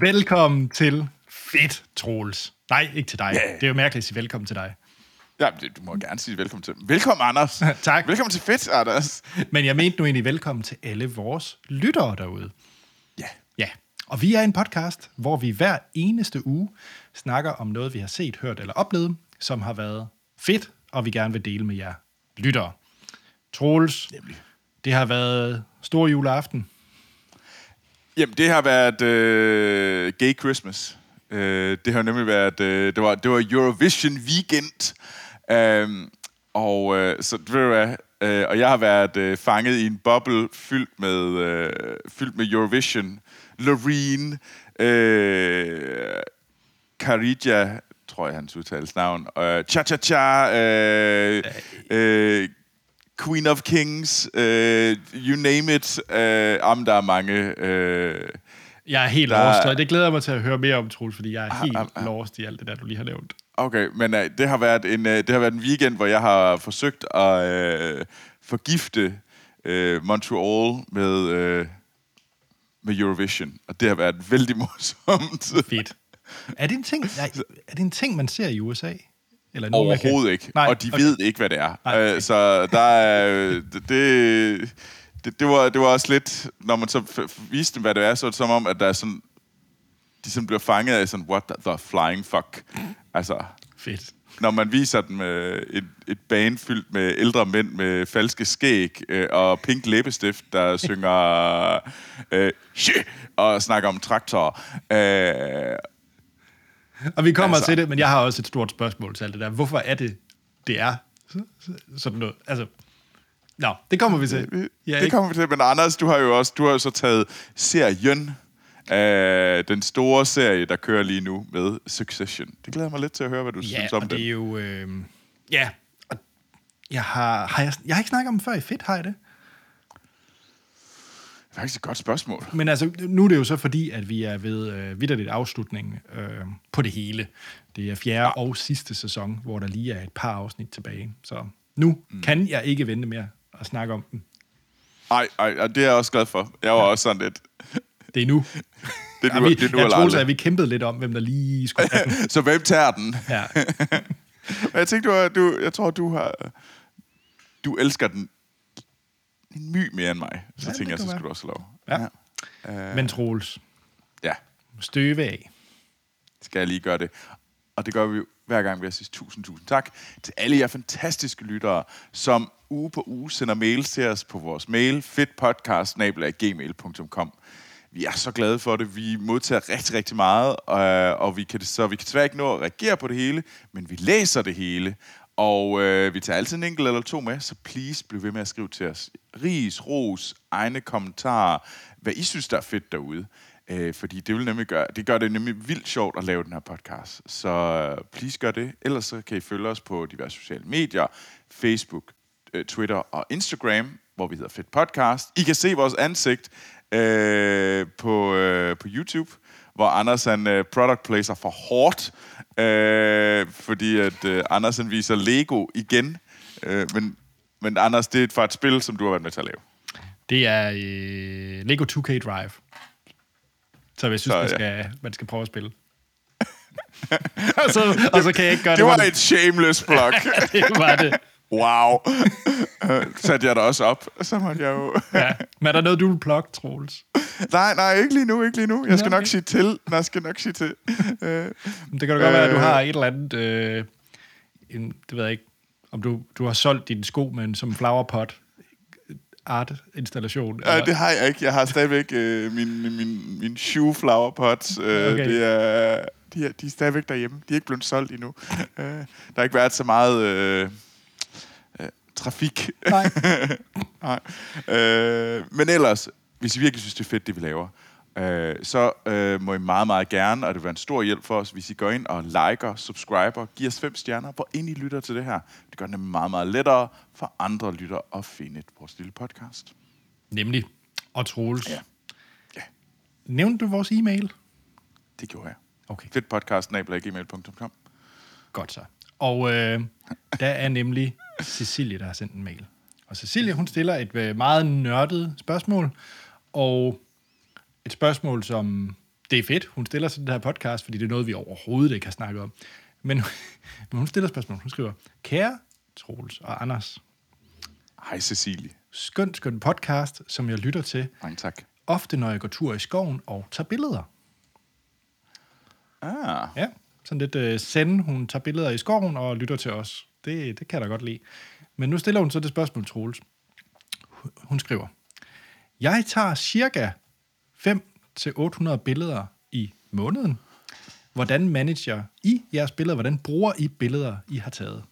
Velkommen til Fedt, Troels. Nej, ikke til dig. Ja. Det er jo mærkeligt at sige velkommen til dig. Ja, du må gerne sige velkommen til. Velkommen, Anders. Tak. Velkommen til Fedt, Anders. Men jeg mente nu egentlig velkommen til alle vores lyttere derude. Ja. Ja, og vi er en podcast, hvor vi hver eneste uge snakker om noget, vi har set, hørt eller oplevet, som har været fedt, og vi gerne vil dele med jer lyttere. Troels, Nemlig. det har været stor juleaften. Jamen, det har været øh, Gay Christmas. Øh, det har nemlig været... Øh, det, var, det var Eurovision Weekend. Um, og øh, så ved du hvad, øh, og jeg har været øh, fanget i en boble fyldt med, øh, fyldt med Eurovision. Loreen, øh, Carija, tror jeg hans udtales navn, øh, Cha-Cha-Cha, øh, øh, Queen of Kings, øh, you name it. Øh, om der er mange... Øh, Jeg er helt Der- lost, og det glæder jeg mig til at høre mere om, Troels, fordi jeg er helt ah, ah. lost i alt det der, du lige har nævnt. Okay, men uh, det har været en uh, det har været en weekend, hvor jeg har forsøgt at uh, forgifte uh, Montreal med uh, med Eurovision, og det har været vældig morsomt. Fedt. Er det en ting, nej, er det en ting man ser i USA? Eller nogen, man kan- Overhovedet ikke, Nej, og de okay. ved ikke, hvad det er. Nej, okay. Uh, så der er øh, det, det, det, var, det var også lidt, når man så viste dem, hvad det er, så er det som om, at der er sådan, de sådan bliver fanget af sådan, what the flying fuck. Altså, Fedt. når man viser dem øh, et, et band fyldt med ældre mænd med falske skæg øh, og pink læbestift, der synger øh, shit, og snakker om traktorer. Øh, Og vi kommer Altså- til det, men jeg har også et stort spørgsmål til alt det der. Hvorfor er det, det er sådan noget? Altså, nå, det kommer vi til. Ja, det ikke? kommer vi til, men Anders, du har jo også du har jo så taget serien, øh, den store serie, der kører lige nu med Succession. Det glæder mig lidt til at høre, hvad du ja, synes om og den. det er jo... Øh, ja, og jeg har, har jeg, jeg har ikke snakket om den før i fedt, har jeg det? Det er faktisk et godt spørgsmål. Men altså, nu er det jo så fordi, at vi er ved øh, vidderligt afslutning øh, på det hele. Det er fjerde ja. og sidste sæson, hvor der lige er et par afsnit tilbage. Så nu mm. kan jeg ikke vente mere at snakke om den. Ej, ej, og det er jeg også glad for. Jeg var ja. også sådan lidt... Det er nu. Det er Ja, nu, vi, det er nu jeg troede, at vi kæmpede lidt om, hvem der lige skulle have den. Så hvem tager den? Ja. Jeg tænkte, du, har- du, jeg tror, du har... Du elsker den en my mere end mig. Så Ja, ja, tænker det jeg, så kan skal du også lov. Ja. Uh, Men Troels, ja, støve af. skal jeg lige gøre det. Og det gør vi jo hver gang ved at sige tusind, tusind tak til alle jer fantastiske lyttere, som uge på uge sender mails til os på vores mail, fedtpodcast.gmail.com. Vi er så glade for det. Vi modtager rigtig, rigtig meget, øh, og vi kan, så vi kan desværre ikke nå at reagere på det hele, men vi læser det hele, og øh, vi tager altid en enkelt eller to med, så please bliv ved med at skrive til os. Ris, ros, egne kommentarer, hvad I synes, der er fedt derude. Øh, fordi det vil nemlig gøre, det gør det nemlig vildt sjovt at lave den her podcast. Så øh, please gør det. Ellers så kan I følge os på diverse sociale medier, Facebook, øh, Twitter og Instagram, hvor vi hedder Fedt Podcast. I kan se vores ansigt øh, på, øh, på YouTube, hvor Anders han øh, product placer for hårdt, øh, fordi at øh, Anders han viser Lego igen. Øh, men, men Anders, det er fra et spil, som du har været med til at lave. Det er øh, Lego 2K Drive. Så jeg synes, Så, man, skal, man skal prøve at spille. og, så, og så kan jeg ikke gøre det. Det var et shameless plug. det var det. Wow. Øh, Satte jeg da også op, så måtte jeg jo... Ja. Men er der noget, du vil plukke, Troels? nej, nej, ikke lige nu, ikke lige nu. Jeg skal nok okay. sige til. Nej, Jeg skal nok sige til. Øh, Det kan da godt være, at du Øh. har et eller andet... Øh, en, det ved jeg ikke. Om du, du har solgt dine sko med en, som flowerpot art-installation. Ja, det har jeg ikke. Jeg har stadigvæk øh, min, min, min shoe flower pots. Øh, Okay. det er, de, er, de er stadigvæk derhjemme. De er ikke blevet solgt endnu. Øh, der har ikke været så meget øh, øh, trafik. Nej. Nej. Øh, men ellers, hvis I virkelig synes, det er fedt, det vi laver, øh, så øh, må I meget, meget gerne, og det vil være en stor hjælp for os, hvis I går ind og liker, subscriber, giver os fem stjerner, hvor ind I lytter til det her. Det gør det nemlig meget, meget lettere for andre lyttere at finde vores lille podcast. Nemlig. Og Troels. Ja. Ja. Nævnte du vores e-mail? Det gjorde jeg. Okay, Fedtpodcast.gmail.com godt så. Og øh, der er nemlig Cecilie, der har sendt en mail. Og Cecilie, hun stiller et øh, meget nørdet spørgsmål, og et spørgsmål, som det er fedt. Hun stiller sig den her podcast, fordi det er noget, vi overhovedet ikke har snakket om. Men, men hun stiller spørgsmål. Hun skriver, kære Troels og Anders, Hej Cecilie. skønt, skønt podcast, som jeg lytter til, Mange tak. ofte når jeg går tur i skoven og tager billeder. Ah, Ja, sådan lidt send. Hun tager billeder i skoven og lytter til os. Det, det kan jeg da godt lide. Men nu stiller hun så det spørgsmål, Troels. Hun- skriver, Jeg tager cirka 5-800 billeder i måneden. Hvordan manager I jeres billeder? Hvordan bruger I billeder, I har taget?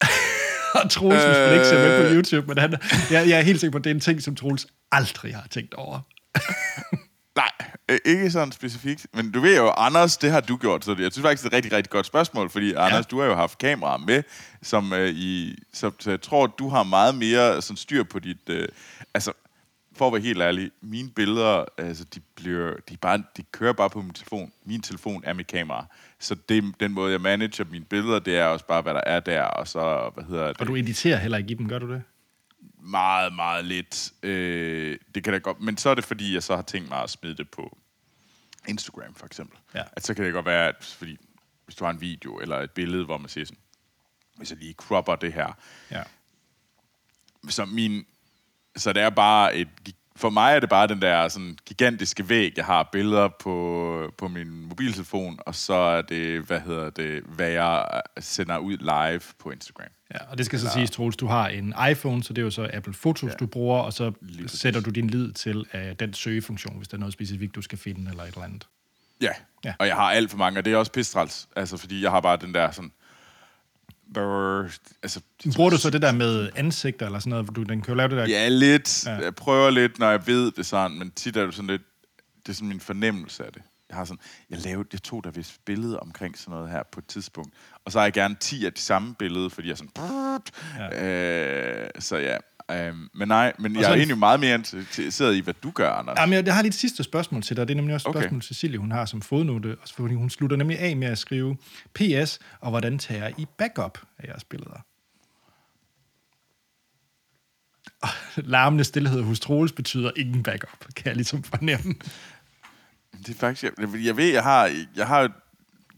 og Troels, man ikke ser med på YouTube, men han, jeg, jeg er helt sikker på, at det er en ting, som Troels aldrig har tænkt over. nej, øh, ikke sådan specifikt. Men du ved jo, Anders, det har du gjort. Så det- jeg synes faktisk, det er et rigtig, rigtig godt spørgsmål. Fordi Anders, du har jo haft kamera med, som øh, i... Så, så jeg tror, du har meget mere sådan styr på dit... Øh, altså, for at være helt ærlig, mine billeder, altså, de, bliver, de, bare, de kører bare på min telefon. Min telefon er mit kamera. Så det, den måde, jeg manager mine billeder, det er også bare, hvad der er der, og så, hvad hedder det? Og du editerer heller ikke i dem, gør du det? Meget, meget lidt. Øh, det kan da godt, men så er det fordi, jeg så har tænkt mig at smide det på Instagram, for eksempel. Ja. At så kan det godt være, at fordi, hvis du har en video eller et billede, hvor man siger sådan, hvis jeg lige cropper det her, Ja. så min, så det er bare et, for mig er det bare den der sådan gigantiske væg, jeg har billeder på, på min mobiltelefon, og så er det, hvad hedder det, hvad jeg sender ud live på Instagram. Ja, og det skal så siges, Troels, du har en iPhone, så det er jo så Apple Photos, ja. du bruger, og så sætter du din lid til uh, den søgefunktion, hvis der er noget specifikt, du skal finde, eller et eller andet. Ja. Ja. ja, og jeg har alt for mange, og det er også pistræls. Altså, fordi jeg har bare den der sådan... Brrr, altså, Bruger du så det der med ansigter, eller sådan noget, hvor du, den kan jo lave det der... Ja, lidt. Ja. Jeg prøver lidt, når jeg ved det sådan, men tit er det sådan lidt... Det er sådan min fornemmelse af det. Jeg har sådan... Jeg, lavede, jeg tog der vist billede omkring sådan noget her på et tidspunkt. Og så har jeg gerne 10 af de samme billeder, fordi jeg er sådan... Ja. øh, så ja. Øhm, men nej, men jeg er en- egentlig meget mere interesseret i, hvad du gør, Anders. Jamen, jeg, jeg har lige et sidste spørgsmål til dig. Det er nemlig også et Okay. spørgsmål, Cecilie hun har som fodnote. Fordi hun slutter nemlig af med at skrive PS, og hvordan tager I backup af jeres billeder? Larmende stillhed hos Troels betyder ingen backup, kan jeg ligesom fornemme. Det er faktisk... Jeg, jeg ved, jeg har, jeg har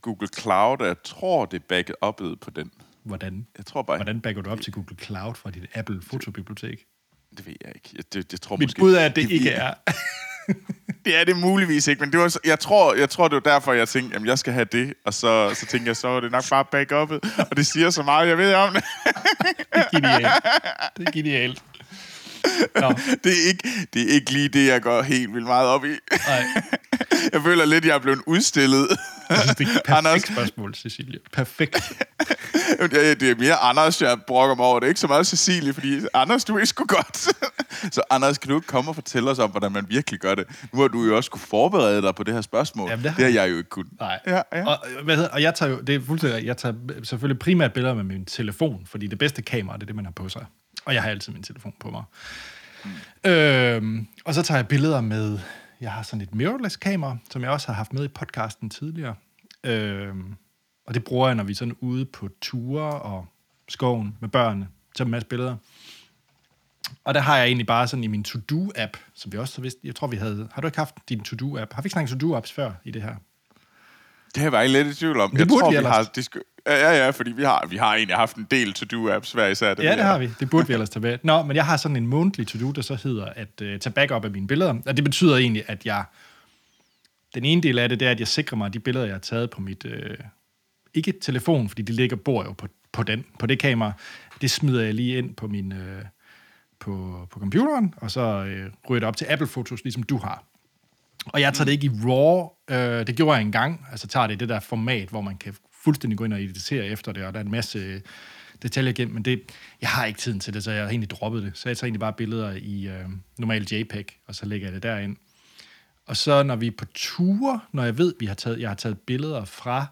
Google Cloud, og jeg tror, det er backet på den. Hvordan, Jeg tror bare... hvordan backer du op til Google Cloud fra dit Apple fotobibliotek? Det ved jeg ikke. Jeg, det, det tror Mit måske, bud er, at det ved ikke jeg- er. Det er det muligvis ikke, men det var, så- jeg, tror, jeg tror, det var derfor, jeg tænkte, at jeg skal have det. Og så, så tænkte jeg, så er det nok bare backup'et. Og det siger så meget, jeg ved om det. Det er genialt. Det er genialt. Nå, Det er, ikke, det er ikke lige det, jeg går helt vildt meget op i. nej. Jeg føler lidt, jeg er blevet udstillet. Det er perfekt Anders. spørgsmål, Cecilie. Perfekt. Det det er mere Anders, jeg brokker mig over. Det er ikke så meget Cecilie, fordi Anders, du er sgu godt. Så Anders, kan du ikke komme og fortælle os om, hvordan man virkelig gør det? Nu har du jo også kunne forberede dig på det her spørgsmål. Jamen, det har det har jeg jo ikke kunnet. Nej. Ja, ja. Og, hvad hedder, og jeg tager jo, det er fuldstændig, jeg tager selvfølgelig primært billeder med min telefon, fordi det bedste kamera, det er det, man har på sig. Og jeg har altid min telefon på mig. Mm. Øhm, og så tager jeg billeder med, jeg har sådan et mirrorless kamera, som jeg også har haft med i podcasten tidligere. Øhm, og det bruger jeg, når vi er sådan ude på ture og skoven med børnene, tager en masse billeder. Og der har jeg egentlig bare sådan i min to-do-app, som vi også har vidst, jeg tror vi havde, har du ikke haft din to-do-app? Har vi ikke snakket to-do-apps før i det her? Det har jeg lidt i tvivl om. Det jeg tror, vi ellers. har... Det skal, ja, ja, ja, fordi vi har, vi har egentlig haft en del to-do-apps hver især. Ja, ved det har vi. Det burde vi ellers tage med. Nå, men jeg har sådan en månedlig to-do, der så hedder at uh, tage backup af mine billeder. Og det betyder egentlig, at jeg... Den ene del af det, det er, at jeg sikrer mig, at de billeder, jeg har taget på mit... Øh, ikke telefon, fordi de ligger bor jo på, på, den, på det kamera. Det smider jeg lige ind på min... Øh, på, på computeren, og så øh, ryger det op til Apple Photos, ligesom du har. Og jeg tager det ikke i RAW. Øh, det gjorde jeg engang. Altså tager det i det der format, hvor man kan fuldstændig gå ind og editere efter det, og der er en masse øh, detaljer igennem, men det, jeg har ikke tiden til det, så jeg har egentlig droppet det. Så jeg tager egentlig bare billeder i øh, normal JPEG, og så lægger jeg det derind. Og så når vi er på ture, når jeg ved, vi har taget, jeg har taget billeder fra,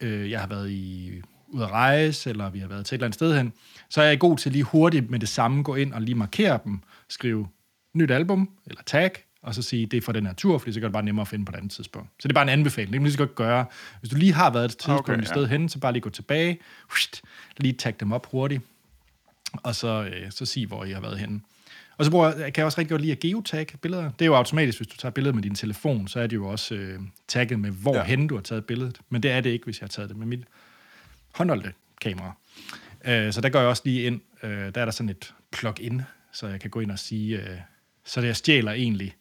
øh, jeg har været i ud at rejse, eller vi har været til et eller andet sted hen, så er jeg god til lige hurtigt med det samme gå ind og lige markere dem, skrive nyt album, eller tag, og så sige, det er fra den her tur, fordi så gør det bare nemmere at finde på et andet tidspunkt. Så det er bare en anbefaling. Det kan man lige så godt gøre. Hvis du lige har været et tidspunkt okay, Okay, et ja. sted hen, så bare lige gå tilbage, whist, lige tag dem op hurtigt, og så, øh, så sig, hvor I har været henne. Og så bruger, jeg, kan jeg også rigtig godt lide at geotag billeder. Det er jo automatisk, hvis du tager billedet med din telefon, så er det jo også øh, tagget med, hvor Ja. ja. hen du har taget billedet. Men det er det ikke, hvis jeg har taget det med mit håndholdte kamera. Øh, så der går jeg også lige ind. Øh, der er der sådan et plug-in, så jeg kan gå ind og sige, øh, så det jeg stjæler egentlig.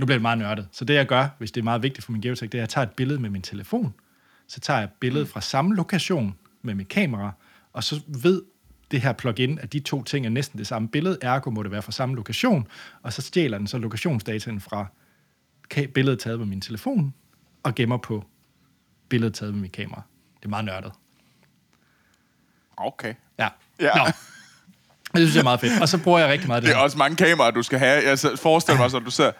Nu bliver det meget nørdet. Så det jeg gør, hvis det er meget vigtigt for min geotag, det er, at jeg tager et billede med min telefon. Så tager jeg billedet fra samme lokation med mit kamera, og så ved det her plugin, at de to ting er næsten det samme billede, ergo må det være fra samme lokation, og så stjæler den så lokationsdataen fra billedet taget med min telefon, og gemmer på billedet taget med mit kamera. Det er meget nørdet. Okay. Ja. Ja. Nå. Det synes jeg er meget fedt. Og så bruger jeg rigtig meget det, Det er her. også mange kameraer, du skal have. Jeg forestiller mig, så du ser...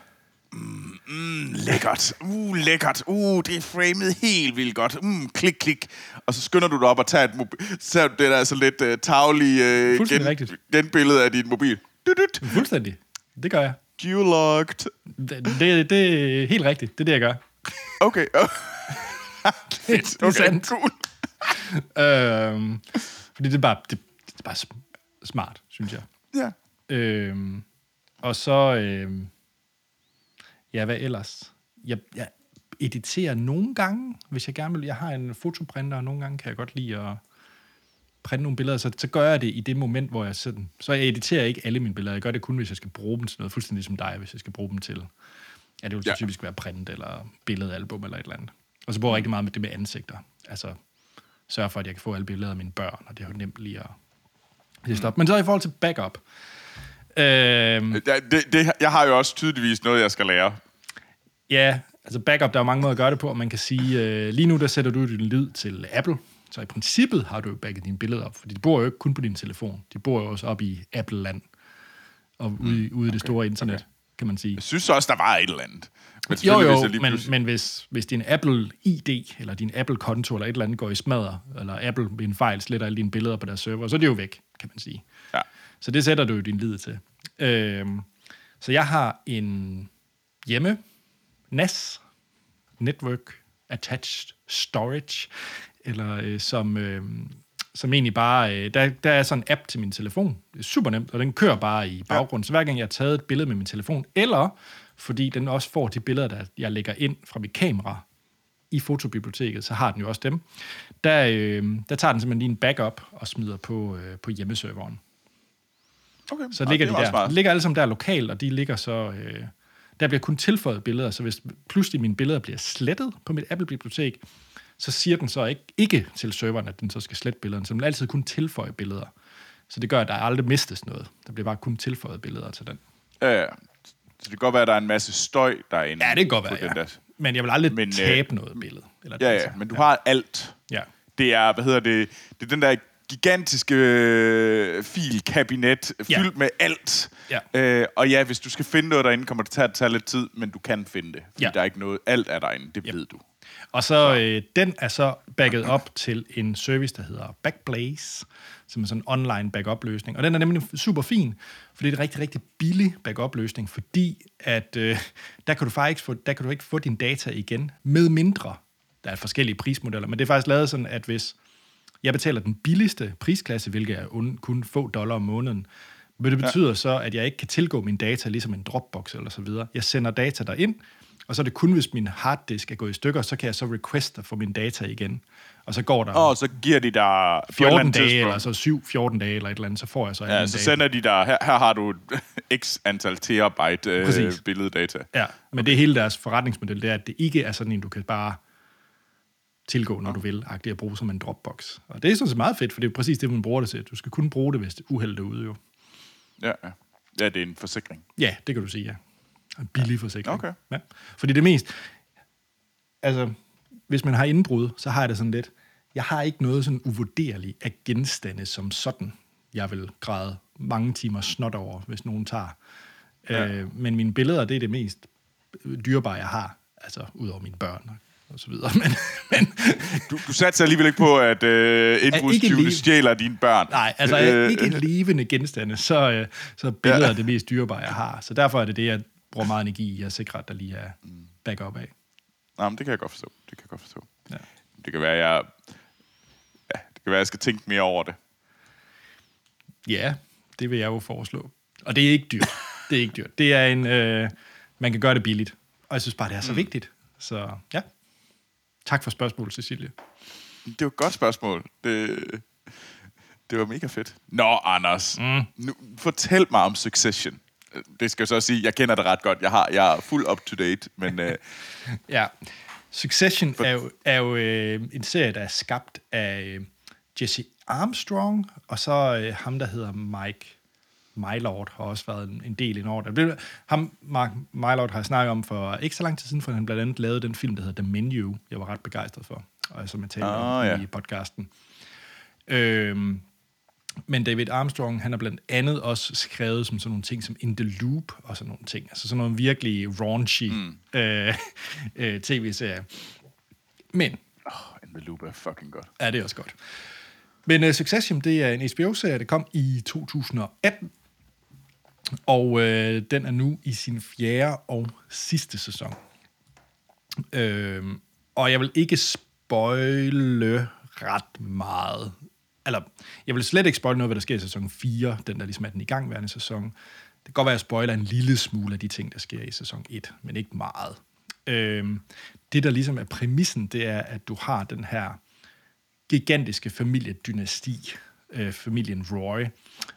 Mm, mm, lækkert. Uh, lækkert. Uh, det er framet helt vildt godt. Mm, klik, klik. Og så skynder du dig op og tager et mobil. Så tager du det der så lidt uh, taglige uh, rigtigt. genbillede af din mobil. Dut, Fuldstændig. Det gør jeg. Geologged. Det, det, det er helt rigtigt. Det er det, jeg gør. Okay. Det er okay, sandt. cool. Øhm, fordi det er bare, det, det er bare sm- smart, synes jeg. Ja. Øhm, og så, øhm, ja, hvad ellers? Jeg, jeg editerer nogle gange, hvis jeg gerne vil. Jeg har en fotoprinter, og nogle gange kan jeg godt lide at printe nogle billeder, så, så gør jeg det i det moment, hvor jeg sådan... Så jeg editerer ikke alle mine billeder. Jeg gør det kun, hvis jeg skal bruge dem til noget, fuldstændig som dig, hvis jeg skal bruge dem til... Ja, det vil så Ja. typisk være print eller billedalbum eller et eller andet. Og så bruger jeg rigtig meget med det med ansigter. Altså, sørge for, at jeg kan få alle billeder af mine børn, og det er jo nemt lige at op. Men så i forhold til backup. Øhm, Ja, det, det, jeg har jo også tydeligvis noget, jeg skal lære. ja, altså backup, der er mange måder at gøre det på, man kan sige, øh, lige nu der sætter du din lid til Apple, så i princippet har du jo backet dine billeder op, fordi de bor jo ikke kun på din telefon, de bor jo også op i Apple-land, og ude, mm, ude i det store internet, okay. kan man sige. Jeg synes også, der var et eller andet. Men Jo, jo, hvis men, men hvis, hvis din Apple ID, eller din Apple-konto, eller et eller andet går i smadder, eller Apple ved en fejl sletter alle dine billeder på deres server, så er det jo væk, kan man sige. Ja. Så det sætter du jo din lid til. Øhm, så jeg har en hjemme NAS, Network Attached Storage, eller øh, som, øh, som egentlig bare, øh, der, der er sådan en app til min telefon. Det er super nemt, og den kører bare i baggrunden. Så hver gang jeg har taget et billede med min telefon, eller fordi den også får de billeder, der jeg lægger ind fra mit kamera i fotobiblioteket, så har den jo også dem. Der, øh, der tager den simpelthen lige en backup og smider på, øh, på hjemmeserveren. Okay. Så ligger det de der. smart. De ligger alle sammen der lokalt, og de ligger så... Øh, der bliver kun tilføjet billeder, så hvis pludselig mine billeder bliver slettet på mit Apple-bibliotek, så siger den så ikke, ikke til serveren, at den så skal slette billederne, så den vil altid kun tilføje billeder. Så det gør, at der aldrig mistes noget. Der bliver bare kun tilføjet billeder til den. Ja, ja. Så det kan godt være, at der er en masse støj derinde. Ja, det kan godt være, ja. Der. Men jeg vil aldrig Men, øh, tabe noget billede. Eller Ja, ja, men du har alt. Ja. Det er, hvad hedder det, det er den der gigantiske øh, filkabinet Ja. fyldt med alt. Ja. Øh, og ja, hvis du skal finde noget derinde, kommer det til at tage lidt tid, men du kan finde det. Fordi Ja. der er ikke noget, alt er derinde, det ved du. Og så øh, den er så backet op til en service, der hedder Backblaze, som er sådan en online backup-løsning. Og den er nemlig super fin, for det er en rigtig, rigtig billig backup-løsning, fordi at øh, der, kan du faktisk få, der kan du ikke få dine data igen, med mindre. Der er forskellige prismodeller, men det er faktisk lavet sådan, at hvis jeg betaler den billigste prisklasse, hvilket er un- kun få dollar om måneden, men det betyder ja. så, at jeg ikke kan tilgå mine data, ligesom en Dropbox eller så videre. Jeg sender data derind, og så er det kun, hvis min harddisk er gået i stykker, så kan jeg så request at få mine data igen. Og så går der Og så giver de eller 14 andet dage, tidspunkt- eller så 7-14 dage, eller et eller andet, så får jeg så Ja, så data. sender de dig... Her, her har du x antal terabyte øh, Præcis. billeddata. Ja, men det er hele deres forretningsmodel, det er, at det ikke er sådan en, du kan bare tilgå, når du vil, agtigt at bruge som en Dropbox. Og det er sådan set meget fedt, for det er præcis det, man bruger det til. Du skal kun bruge det, hvis det uheld er ude, jo. Ja, ja. ja, det er en forsikring. Ja, det kan du sige, ja. En billig forsikring. Okay. Ja. Fordi det mest... Altså, hvis man har indbrud, så har jeg det sådan lidt... Jeg har ikke noget sådan uvurderligt af genstande som sådan, jeg vil græde mange timer snot over, hvis nogen tager. Ja. Ja. Øh, men mine billeder, det er det mest dyrebare, jeg har. Altså, udover mine børn og- og så videre. Men, men Du, du satser alligevel ikke på, at øh, indbrudstyvene stjæler dine børn. Nej, altså Øh, ikke levende genstande, så, øh, så er billeder ja. det mest dyrebare, jeg har. Så derfor er det det, jeg bruger meget energi i at sikre, at der lige er backup af. Nej, men det kan jeg godt forstå. Det kan jeg godt forstå. Ja. Det kan være, jeg... Ja, det kan være, jeg skal tænke mere over det. Ja, det vil jeg jo foreslå. Og det er ikke dyrt. Det er ikke dyrt. Det er en... Øh, man kan gøre det billigt. Og jeg synes bare, det er så mm. vigtigt. Så ja. Tak for spørgsmålet, Cecilie. Det var et godt spørgsmål. Det, det var mega fedt. Nå, Anders. Mm. Nu, fortæl mig om Succession. Det skal jeg så sige, jeg kender det ret godt. Jeg, har, jeg er fuld up to date, men... uh... ja. Succession For... er jo, er jo øh, en serie, der er skabt af øh, Jesse Armstrong, og så øh, ham, der hedder Mike Mylord, har også været en, en del i år. Der ham, Mark Mylord, har jeg snakket om for ikke så lang tid siden, for han blandt andet lavede den film, der hedder The Menu, jeg var ret begejstret for, og som jeg talte oh, om ja. i podcasten. Øhm, men David Armstrong, han har blandt andet også skrevet som sådan nogle ting som In the Loop og sådan nogle ting. Altså sådan nogle virkelig raunchy mm. øh, øh, tv-serier. Men... Oh, In the Loop er fucking godt. Ja, det er også godt. Men uh, Succession, det er en HBO-serie, der kom i 2018. Og øh, den er nu i sin fjerde og sidste sæson. Øh, og jeg vil ikke spoile ret meget eller, jeg vil slet ikke spoile noget, hvad der sker i sæson 4, den der ligesom er den igangværende sæson. Det kan godt være, at jeg spoiler en lille smule af de ting, der sker i sæson 1, men ikke meget. Øh, det, der ligesom er præmissen, det er, at du har den her gigantiske familiedynasti, øh, familien Roy,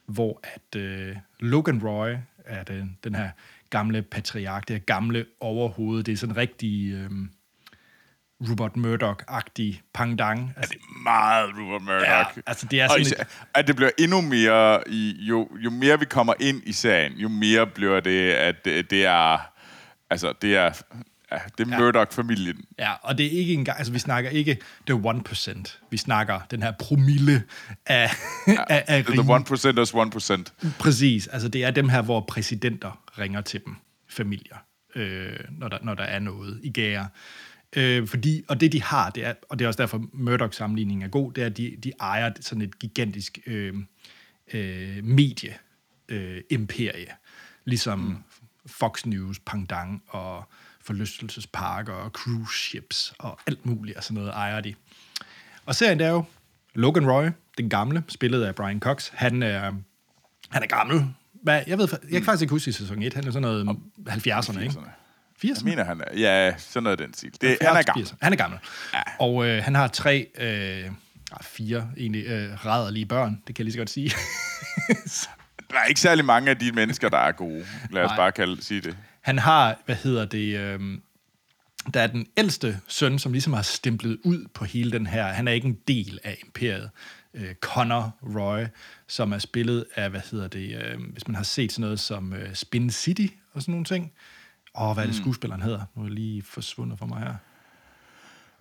hvor at øh, Logan Roy er den, den her gamle patriark, det her gamle overhoved, det er sådan rigtig... Øh, Rupert Murdoch-agtig pangdang. Altså, ja, det er meget Rupert Murdoch. Ja, altså det er sådan især, et... At det bliver endnu mere, i, jo, jo mere vi kommer ind i serien, jo mere bliver det, at det, det er, altså det er, ja, det er. Murdoch-familien. Ja, og det er ikke engang, altså vi snakker ikke the 1%, vi snakker den her promille af, ja, af, af The 1% is 1%. Præcis, altså det er dem her, hvor præsidenter ringer til dem, familier, øh, når, der, når der er noget i gære. Øh, fordi, og det de har, det er, og det er også derfor Murdoch-sammenligningen er god, det er, at de, de ejer sådan et gigantisk øh, øh, medie-imperie. Øh, ligesom mm. Fox News, Pangdang og forlystelsesparker og cruise ships og alt muligt og sådan noget ejer de. Og serien der er jo Logan Roy, den gamle, spillet af Brian Cox. Han er, han er gammel. Hvad, jeg ved, jeg kan mm. faktisk ikke huske i sæson 1. Han er sådan noget 70'erne, ikke? 80'erne? Jeg mener, han er... Ja, sådan noget den stil. Det, han er gammel. 80'erne. Han er gammel. Ja. Og øh, han har tre... Øh, fire egentlig øh, rædderlige børn, det kan jeg lige så godt sige. der er ikke særlig mange af de mennesker, der er gode. Lad os Nej. bare kalde, sige det. Han har, hvad hedder det... Øh, der er den ældste søn, som ligesom har stemplet ud på hele den her. Han er ikke en del af imperiet. Øh, Connor Roy, som er spillet af, hvad hedder det, øh, hvis man har set sådan noget som øh, Spin City og sådan nogle ting. Og hvad er det, mm. skuespilleren hedder? Nu er lige forsvundet for mig her.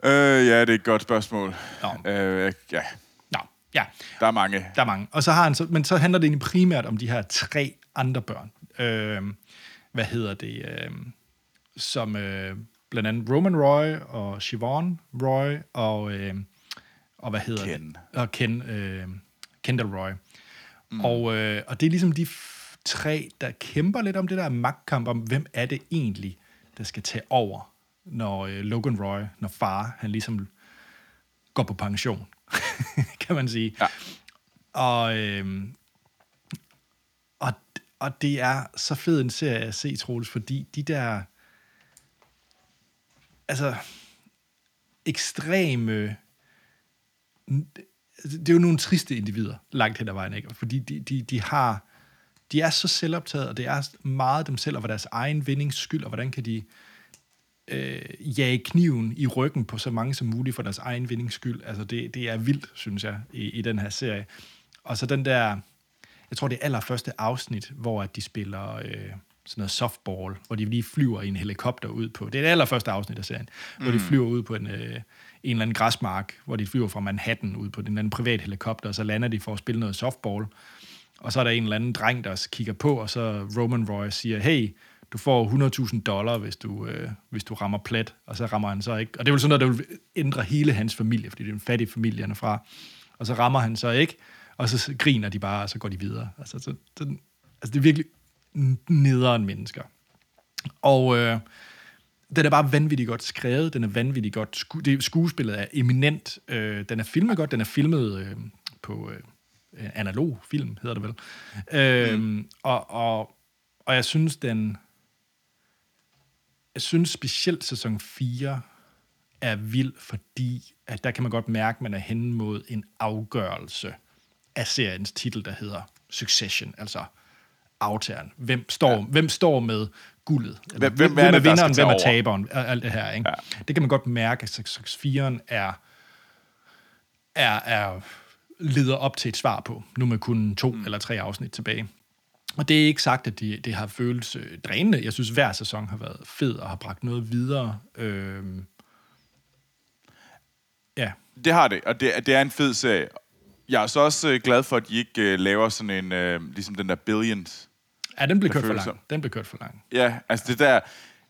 Øh, ja, det er et godt spørgsmål. Nå. Øh, ja. Nå, ja. Der er mange. Der er mange. Og så har han så, men så handler det egentlig primært om de her tre andre børn. Øh, hvad hedder det? Øh, som øh, blandt andet Roman Roy og Siobhan Roy og, øh, og hvad hedder Ken. det? Og Ken, øh, Kendall Roy. Mm. Og, øh, og det er ligesom de tre, der kæmper lidt om det der magtkamp, om hvem er det egentlig, der skal tage over, når øh, Logan Roy, når far, han ligesom går på pension, kan man sige. Ja. Og, øh, og, og det er så fed en serie at se, Troels, fordi de der altså ekstreme det er jo nogle triste individer langt hen ad vejen, ikke? fordi de, de, de har de er så selvoptaget, og det er meget dem selv, og for deres egen vindings skyld, og hvordan kan de øh, jage kniven i ryggen på så mange som muligt for deres egen vindings skyld. Altså det, det er vildt, synes jeg, i, i den her serie. Og så den der, jeg tror det er allerførste afsnit, hvor at de spiller øh, sådan noget softball, hvor de lige flyver i en helikopter ud på, det er det allerførste afsnit af serien, mm. hvor de mm. flyver ud på en, øh, en eller anden græsmark, hvor de flyver fra Manhattan ud på en eller anden privat helikopter, og så lander de for at spille noget softball. Og så er der en eller anden dreng, der kigger på, og så Roman Roy siger, hey, du får 100.000 dollar, hvis du, øh, hvis du rammer plet, og så rammer han så ikke. Og det er jo sådan noget, der vil ændre hele hans familie, fordi det er en fattig familie, han er fra. Og så rammer han så ikke, og så griner de bare, og så går de videre. Altså, så, så, altså det er virkelig nederen mennesker. Og øh, den er bare vanvittigt godt skrevet, den er vanvittigt godt, sku, det, skuespillet er eminent, øh, den er filmet godt, den er filmet øh, på, øh, øh, analog film, hedder det vel. Øhm, mm. og, og, og jeg synes, den... Jeg synes specielt sæson 4 er vild, fordi at der kan man godt mærke, at man er hen mod en afgørelse af seriens titel, der hedder Succession, altså aftageren. Hvem står, ja. hvem står med guldet? Eller, Hvem- hvem er det, der vinderen, hvem er taberen? og Alt det her, ikke? Ja. Det kan man godt mærke, at sæson 4 er, er, er leder op til et svar på. Nu med kun to mm. eller tre afsnit tilbage. Og det er ikke sagt, at det, det har føles øh, drænende. Jeg synes, hver sæson har været fed og har bragt noget videre. Øhm, ja, Det har det, og det, det er en fed serie. Jeg er så også øh, glad for, at de ikke øh, laver sådan en, øh, ligesom den der Billions. ja den blev kørt for langt. Den blev kørt for langt. Ja, altså det der,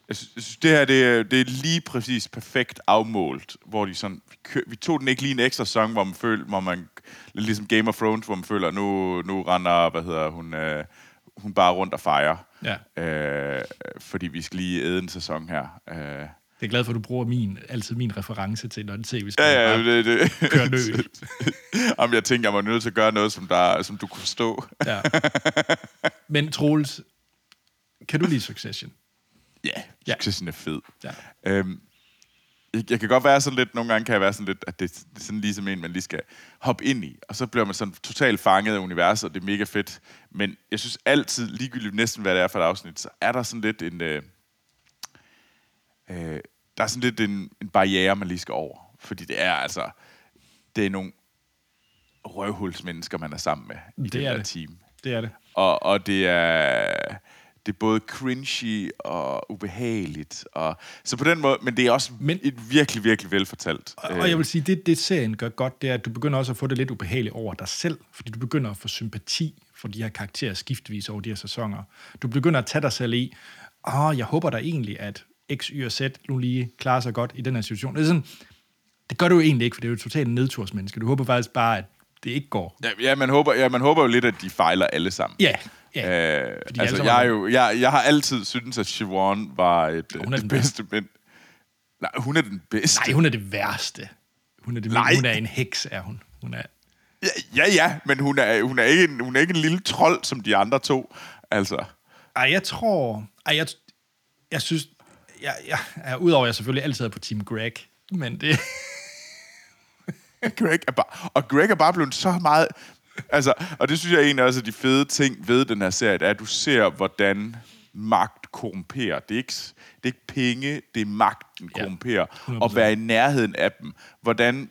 jeg synes, det her, det, er- det er lige præcis perfekt afmålt, hvor de sådan, vi, kø, vi tog den ikke lige en ekstra sæson, hvor man føler, hvor man, ligesom Game of Thrones, hvor man føler, nu, nu render, hvad hedder hun, øh, hun bare rundt og fejrer. Ja. Øh, fordi vi skal lige æde en sæson her. Øh, Jeg er glad for, at du bruger min, altid min reference til, når det tv-spil ja, ja, bare det, det. kører jeg tænker, jeg var nødt til at gøre noget, som, der, som du kunne forstå. Ja. Men Troels, kan du lide Succession? Ja, Ja. Succession er fed. Ja. Øhm, jeg, jeg kan godt være sådan lidt, nogle gange kan jeg være sådan lidt, at det, det er sådan ligesom en, man lige skal hoppe ind i, og så bliver man sådan totalt fanget af universet, og det er mega fedt. Men jeg synes altid, ligegyldigt næsten hvad det er for et afsnit, så er der sådan lidt en... Øh, øh, der er sådan lidt en, en barriere, man lige skal over. Fordi det er altså... Det er nogle røvhulsmennesker, man er sammen med i Det det er her det. team. Det er det. Og, og det er det er både cringy og ubehageligt. Og, så på den måde, men det er også Men- et virkelig, virkelig velfortalt. Og, og jeg vil sige, det, det serien gør godt, det er, at du begynder også at få det lidt ubehageligt over dig selv, fordi du begynder at få sympati for de her karakterer skiftvis over de her sæsoner. Du begynder at tage dig selv i, åh, jeg håber da egentlig, at X, Y og Z nu lige klarer sig godt i den her situation. Det, er sådan, det gør du jo egentlig ikke, for det er jo totalt nedtursmenneske. Du håber faktisk bare, at det ikke går. Ja, ja, man håber, ja, man håber jo lidt, at de fejler alle sammen. Ja, ja. Øh, altså, jeg, er jo, jeg, jeg har altid syntes, at Siobhan var et, Hun er det den bedste mænd. Nej, hun er den bedste. Nej, hun er det værste. Hun er, det, Nej. hun er en heks, er hun. Hun er, Ja, ja, ja, men hun er, hun, er ikke en, hun er ikke en lille trold, som de andre to. Altså, Ej, jeg tror... Ej, jeg, jeg synes... Jeg, jeg, jeg, udover at jeg selvfølgelig altid er på Team Greg, men det... Greg er bare, og Greg er bare blevet så meget... Altså, og det synes jeg egentlig også er de fede ting ved den her serie, det er, at du ser, hvordan magt korrumperer. Det er ikke, det er ikke penge, det er magten Ja, korrumperer. 100%. og være i nærheden af dem. Hvordan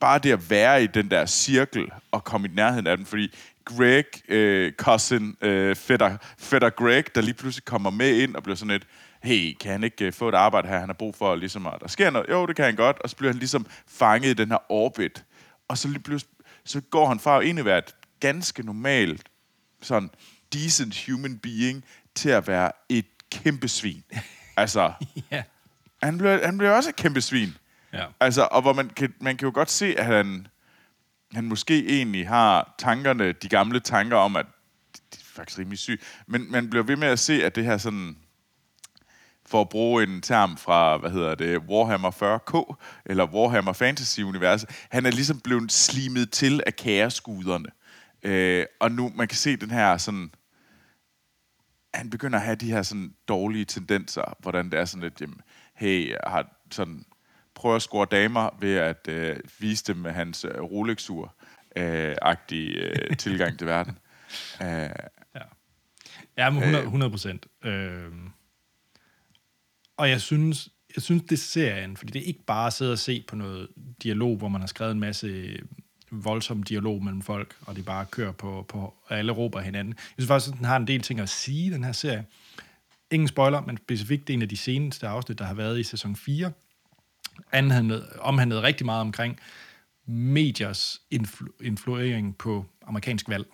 bare det at være i den der cirkel og komme i nærheden af dem, fordi Greg, øh, cousin, øh, fætter, fætter Greg, der lige pludselig kommer med ind og bliver sådan et, hey, kan han ikke øh, få et arbejde her, han har brug for, ligesom, at der sker noget? Jo, det kan han godt, og så bliver han ligesom fanget i den her orbit, og så lige pludselig, så går han fra at egentlig være et ganske normalt, sådan decent human being, til at være et kæmpe svin. Altså, ja. han bliver, han bliver også et kæmpe svin. ja. Altså, og hvor man kan, man kan jo godt se, at han, han måske egentlig har tankerne, de gamle tanker om, at de er faktisk rimelig syg. Men man bliver ved med at se, at det her sådan, for at bruge en term fra, hvad hedder det, Warhammer 40K, eller Warhammer Fantasy-universet, han er ligesom blevet slimet til af kæreskuderne. Øh, og nu, man kan se den her sådan, han begynder at have de her sådan dårlige tendenser, hvordan det er sådan lidt, jamen, hey, jeg har sådan, prøver at score damer ved at øh, vise dem med hans øh, Rolex-ur øh, agtige øh, tilgang til verden. Øh, Ja, men 100, 100 procent. Øhm. Og jeg synes, jeg synes, det er serien, fordi det er ikke bare at sidde og se på noget dialog, hvor man har skrevet en masse voldsom dialog mellem folk, og de bare kører på, på og alle råber hinanden. Jeg synes faktisk, at den har en del ting at sige, den her serie. Ingen spoiler, men specifikt en af de seneste afsnit, der har været i sæson 4, anhandlede, omhandlede rigtig meget omkring mediers influ- influering på amerikansk valg,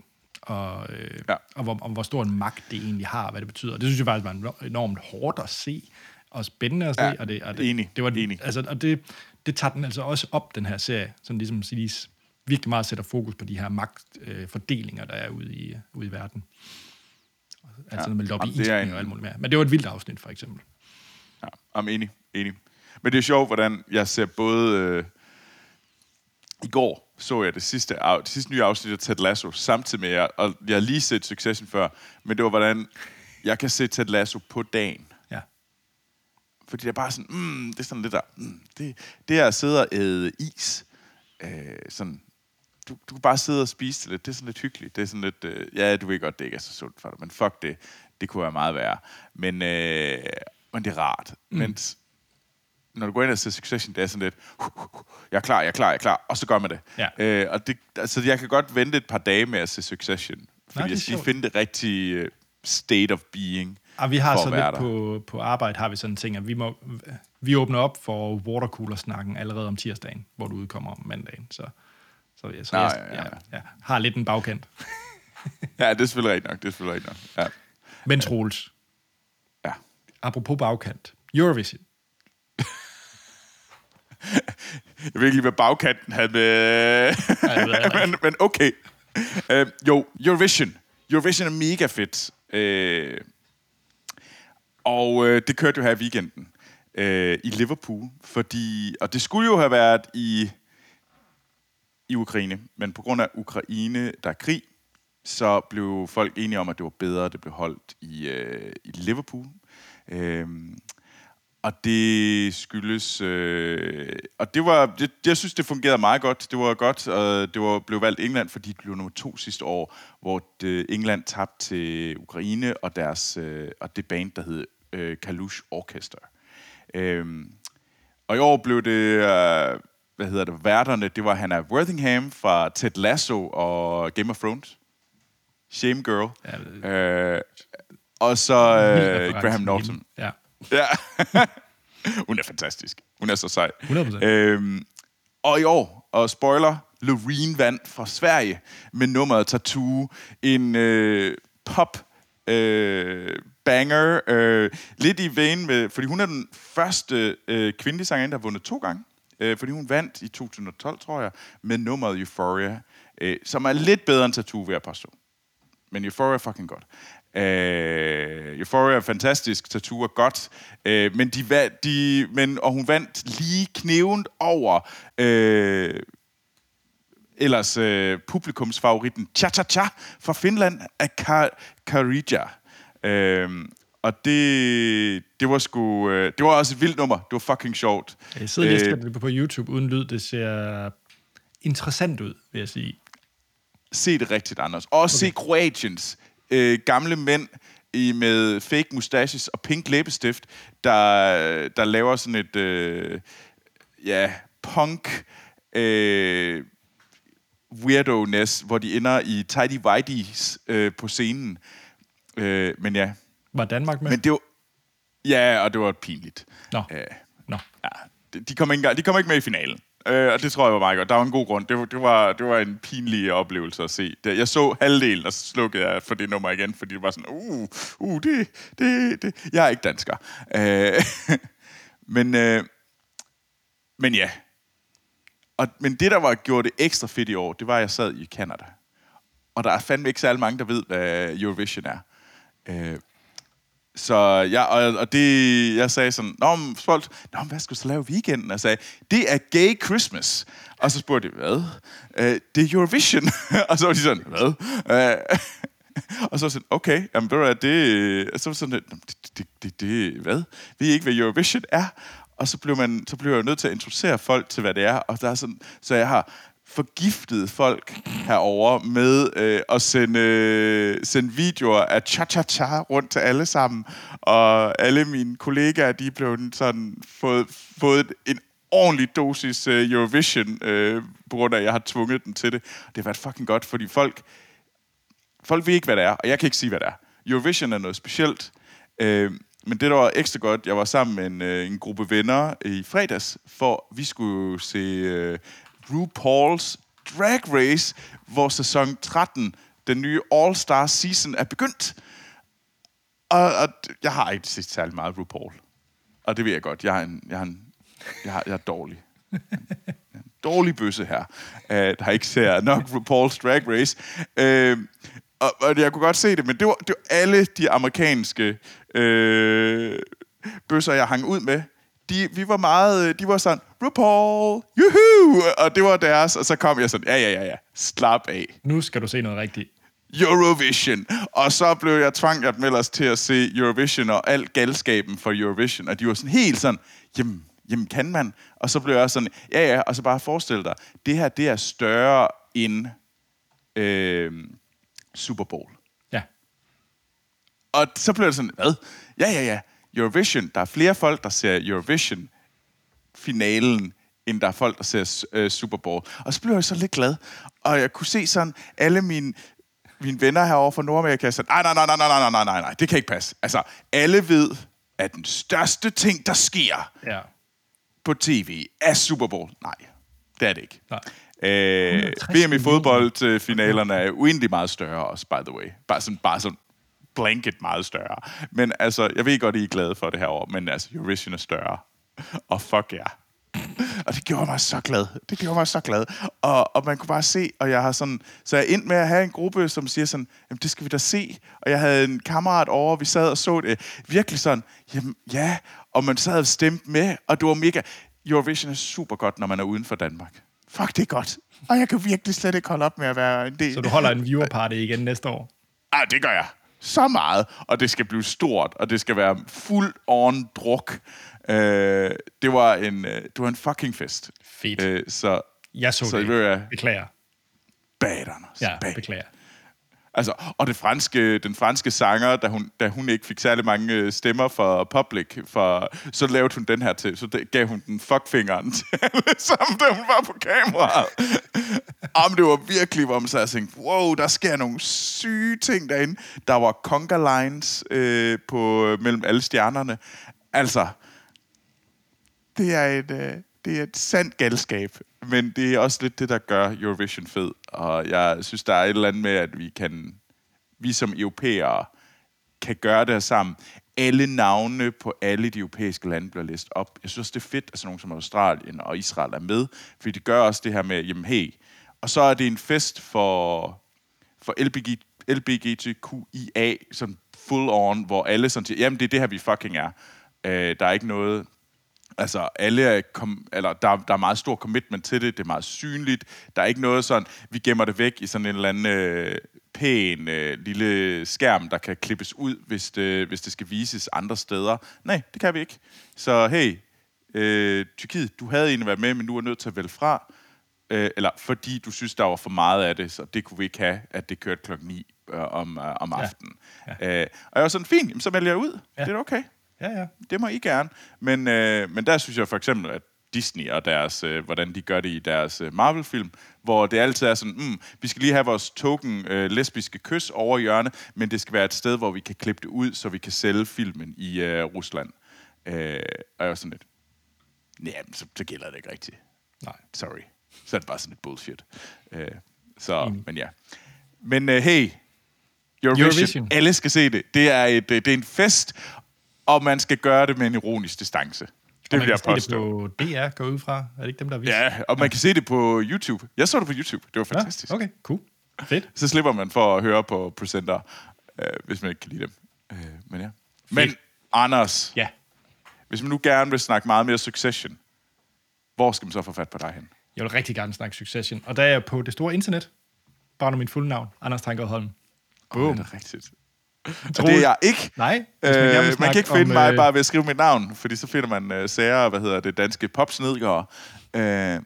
og, øh, ja. Og hvor, om hvor stor en magt det egentlig har, hvad det betyder. Det synes jeg faktisk var en- enormt hårdt at se, og spændende at se. Ja, og det, og det, enig, det var, enig. Altså, og det, det tager den altså også op, den her serie, som ligesom siger, virkelig meget sætter fokus på de her magtfordelinger, øh, fordelinger, der er ude i, ude i verden. Altså ja. med er lobbyisme en- og alt muligt mere. Men det var et vildt afsnit, for eksempel. Ja, I'm enig, enig. Men det er sjovt, hvordan jeg ser både... Øh, i går så jeg det sidste, af, det sidste nye afsnit af Ted Lasso, samtidig med jer, og jeg har lige set Succession før, men det var, hvordan jeg kan se Ted Lasso på dagen. Fordi det er bare sådan, mm, det er sådan lidt der, mm, det, det er at sidde og æde is, øh, sådan, du, du kan bare sidde og spise det lidt, det er sådan lidt hyggeligt, det er sådan lidt, øh, ja, du ved godt, det ikke er så sundt for dig, men fuck det, det kunne være meget værre. Men, øh, men det er rart. Mm. Mens når du går ind og ser Succession, det er sådan lidt, jeg er klar, jeg er klar, jeg er klar, og så gør man det. Ja. Øh, og det, altså, jeg kan godt vente et par dage med at se Succession, fordi Nej, jeg skal finde det rigtige øh, state of being. Og vi har så lidt der. på, på arbejde, har vi sådan en ting, at vi, må, vi åbner op for watercooler-snakken allerede om tirsdagen, hvor du udkommer om mandagen. Så, så, ja, så Nå, jeg, ja, ja. ja, ja, har lidt en bagkant. Ja, det er selvfølgelig rigtigt nok, det er selvfølgelig rigtigt nok. Ja. Men Troels, ja. apropos bagkant, Eurovision. Jeg ved ikke lige, hvad bagkanten havde med... Jeg heller men, men okay. Uh, jo, Eurovision. Eurovision er mega fedt. Uh, og øh, det kørte jo her i weekenden øh, i Liverpool, fordi... Og det skulle jo have været i, i Ukraine, men på grund af Ukraine, der er krig, så blev folk enige om, at det var bedre, at det blev holdt i, øh, i Liverpool. Øh, og det skyldes... Øh, og det var... Det, jeg synes, det fungerede meget godt. Det var godt, og det var, blev valgt England, fordi de blev nummer to sidste år, hvor det, England tabte til Ukraine og, deres, øh, og det band, der hed øh, Kalush Orchestra. Øhm, og i år blev det... Øh, hvad hedder det? Værterne, det var Hannah Worthington fra Ted Lasso og Game of Thrones. Shame Girl. Ja, øh, og så øh, Graham Norton. Ja. Ja. Hun er fantastisk. Hun er så sej. 100%. Øhm, og i år, og spoiler, Loreen vandt fra Sverige med nummeret Tattoo. En øh, pop øh, banger. Øh, lidt i vejen med, fordi hun er den første øh, kvindelige sangerinde, der har vundet to gange. Øh, fordi hun vandt i 2012, tror jeg, med nummeret Euphoria, øh, som er lidt bedre end Tattoo, vil jeg påstå. Men Euphoria er fucking godt. Øh, Euphoria er fantastisk, Tattoo er godt, øh, men, de, de, men, og hun vandt lige knævent over øh, ellers øh, publikumsfavoritten Cha Cha Cha fra Finland af Kar- Karija. Øh, og det, det var sgu, øh, det var også et vildt nummer. Det var fucking sjovt. Jeg sidder og Øh, det på YouTube uden lyd. Det ser interessant ud, vil jeg sige. se det rigtigt, Anders. Og okay. se Croatians. Øh, gamle mænd i, med fake mustaches og pink læbestift, der, der laver sådan et øh, ja, punk øh, weirdo-ness, hvor de ender i tidy whities øh, på scenen. Øh, men ja, Var Danmark med? men det var... Ja, og det var pinligt. Nå. Øh, Nå. Ja, de, de, kom ikke, de kom ikke med i finalen. Øh, og det tror jeg var meget godt. Der var en god grund. Det var, det var, det var en pinlig oplevelse at se. Jeg så halvdelen, og så slukkede jeg for det nummer igen, fordi det var sådan, uh, uh, det, det, det. Jeg er ikke dansker. Øh, men, øh, men ja. Og, men det, der var gjort det ekstra fedt i år, det var, at jeg sad i Canada. Og der er fandme ikke særlig mange, der ved, hvad Eurovision er. Øh, så jeg, og, og det, jeg sagde sådan, Nå, men folk, Nå, men hvad skal du så lave i weekenden? Og jeg sagde, det er Gay Christmas. Og så spurgte de, hvad? Øh, det er Eurovision. og så var de sådan, hvad? Øh, og så var sådan, okay, jamen, det, det, så var sådan, det, det, det, det, hvad? Ved I ikke, hvad Eurovision er? Og så blev, man, så blev jeg jo nødt til at introducere folk til, hvad det er. Og der er sådan, så jeg har forgiftet folk herover med øh, at sende, øh, sende videoer af cha-cha-cha rundt til alle sammen. Og alle mine kollegaer, de blev sådan fået, fået en ordentlig dosis øh, Eurovision, øh, på grund af, at jeg har tvunget dem til det. Det har været fucking godt, fordi folk, folk ved ikke, hvad det er, og jeg kan ikke sige, hvad det er. Eurovision er noget specielt, øh, men det, der var ekstra godt, jeg var sammen med en, øh, en gruppe venner i fredags, for vi skulle se øh, RuPaul's Drag Race, hvor sæson 13, den nye All-Star Season, er begyndt. Og, og jeg har ikke set særlig meget RuPaul. Og det ved jeg godt. Jeg er, en, jeg er, en, jeg er, jeg er dårlig. En dårlig bøsse her, uh, der ikke ser nok RuPaul's Drag Race. Øh, og, og jeg kunne godt se det, men det var, det var alle de amerikanske øh, bøsser, jeg hang ud med. De, vi var meget, øh, de var sådan, RuPaul, juhu! Og det var deres, og så kom jeg sådan, ja, ja, ja, ja, slap af. Nu skal du se noget rigtigt. Eurovision. Og så blev jeg tvangt med os til at se Eurovision og alt galskaben for Eurovision. Og de var sådan helt sådan, jamen, jamen kan man? Og så blev jeg sådan, ja ja, og så bare forestil dig, det her, det er større end øh, Super Bowl. Ja. Og så blev jeg sådan, hvad? Ja, ja, ja. Eurovision, der er flere folk, der ser Eurovision-finalen, end der er folk, der ser øh, Super Bowl. Og så blev jeg så lidt glad. Og jeg kunne se sådan, alle mine, mine venner herovre fra Nordamerika, sådan, nej, nej, nej, nej, nej, nej, nej, nej, det kan ikke passe. Altså, alle ved, at den største ting, der sker Ja. på tv, er Super Bowl. Nej, det er det ikke. Nej. Øh, 160 VM i fodboldfinalerne er uendelig meget større også, by the way. Bare sådan, bare sådan blanket meget større. Men altså, jeg ved godt, I er glade for det her år, men altså, Eurovision er større. Og fuck ja. Yeah. Og det gjorde mig så glad. Det gjorde mig så glad. Og, og man kunne bare se, og jeg har sådan... Så jeg endte med at have en gruppe, som siger sådan, jamen det skal vi da se. Og jeg havde en kammerat over, vi sad og så det. Virkelig sådan, jamen ja. Og man sad og stemte med, og det var mega... Eurovision er super godt, når man er uden for Danmark. Fuck, det er godt. Og jeg kan virkelig slet ikke holde op med at være en del. Så du holder en viewer party igen næste år? Ah, det gør jeg. Så meget. Og det skal blive stort, og det skal være fuld on druk. Øh, det, var en, øh, det var en fucking fest. Fedt. Øh, så Jeg så, så det. jeg Beklager. bad, Anders. Ja, bad. beklager. Altså, og det franske, den franske sanger, da hun, da hun ikke fik særlig mange øh, stemmer for public, for, så lavede hun den her til, så det, gav hun den fuckfingeren til alle sammen, da hun var på kameraet. Jamen, det var virkelig, hvor man så tænkte, wow, der sker nogle syge ting derinde. Der var conga lines øh, på, mellem alle stjernerne. Altså, det er et, øh, det er et sandt galskab, men det er også lidt det, der gør Eurovision fed. Og jeg synes, der er et eller andet med, at vi kan, vi som europæere kan gøre det her sammen. Alle navne på alle de europæiske lande bliver læst op. Jeg synes, det er fedt, at sådan nogle som Australien og Israel er med, fordi det gør også det her med, jamen hey, og så er det en fest for, for LBG, LBGTQIA, sådan full on, hvor alle sådan siger, jamen det er det her, vi fucking er. Øh, der er ikke noget, Altså, alle er kom, eller der, der er meget stor commitment til det, det er meget synligt. Der er ikke noget sådan, vi gemmer det væk i sådan en eller anden øh, pæn øh, lille skærm, der kan klippes ud, hvis det, hvis det skal vises andre steder. Nej, det kan vi ikke. Så hey, øh, Tyrkiet, du havde egentlig været med, men du er nødt til at vælge fra. Øh, eller fordi du synes, der var for meget af det, så det kunne vi ikke have, at det kørte klokken 9 øh, om, øh, om aftenen. Ja. Øh, og jeg var sådan, fint, så vælger jeg ud. Ja. Det er okay Ja, ja. det må I gerne. Men, øh, men der synes jeg for eksempel, at Disney og deres, øh, hvordan de gør det i deres øh, Marvel-film, hvor det altid er sådan, mm, vi skal lige have vores token øh, lesbiske kys over i hjørnet, men det skal være et sted, hvor vi kan klippe det ud, så vi kan sælge filmen i øh, Rusland. Øh, og jeg var sådan lidt, nej, så, så gælder det ikke rigtigt. Nej. Sorry. Så er det bare sådan lidt bullshit. Øh, så, men ja. Men øh, hey, Eurovision, Eurovision. alle skal se det. Det er, et, øh, det er en fest, og man skal gøre det med en ironisk distance. Det Og vil jeg påstå. det på DR, går ud fra. Er det ikke dem, der viser? Ja, og man kan se det på YouTube. Jeg så det på YouTube. Det var fantastisk. Ja, okay, cool. Fedt. Så slipper man for at høre på presenter, øh, hvis man ikke kan lide dem. Øh, men ja. Men Anders, Ja. hvis man nu gerne vil snakke meget mere Succession, hvor skal man så få fat på dig hen? Jeg vil rigtig gerne snakke Succession. Og der er jeg på det store internet. Bare under mit fulde navn. Anders Tanker Holm. Boom. Oh, det er rigtigt. Og det er jeg ikke. Nej. Øh, man kan ikke finde om, mig øh, bare ved at skrive mit navn, fordi så finder man øh, sager, hvad hedder det, danske popsnedgere. Øh,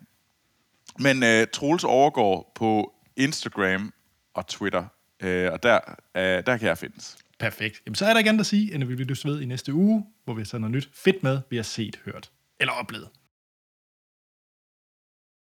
men øh, Troels overgår på Instagram og Twitter, øh, og der, øh, der kan jeg findes. Perfekt. Jamen, så er der ikke andet at sige, end at vi lyttes ved i næste uge, hvor vi har taget noget nyt fedt med, vi har set, hørt eller oplevet.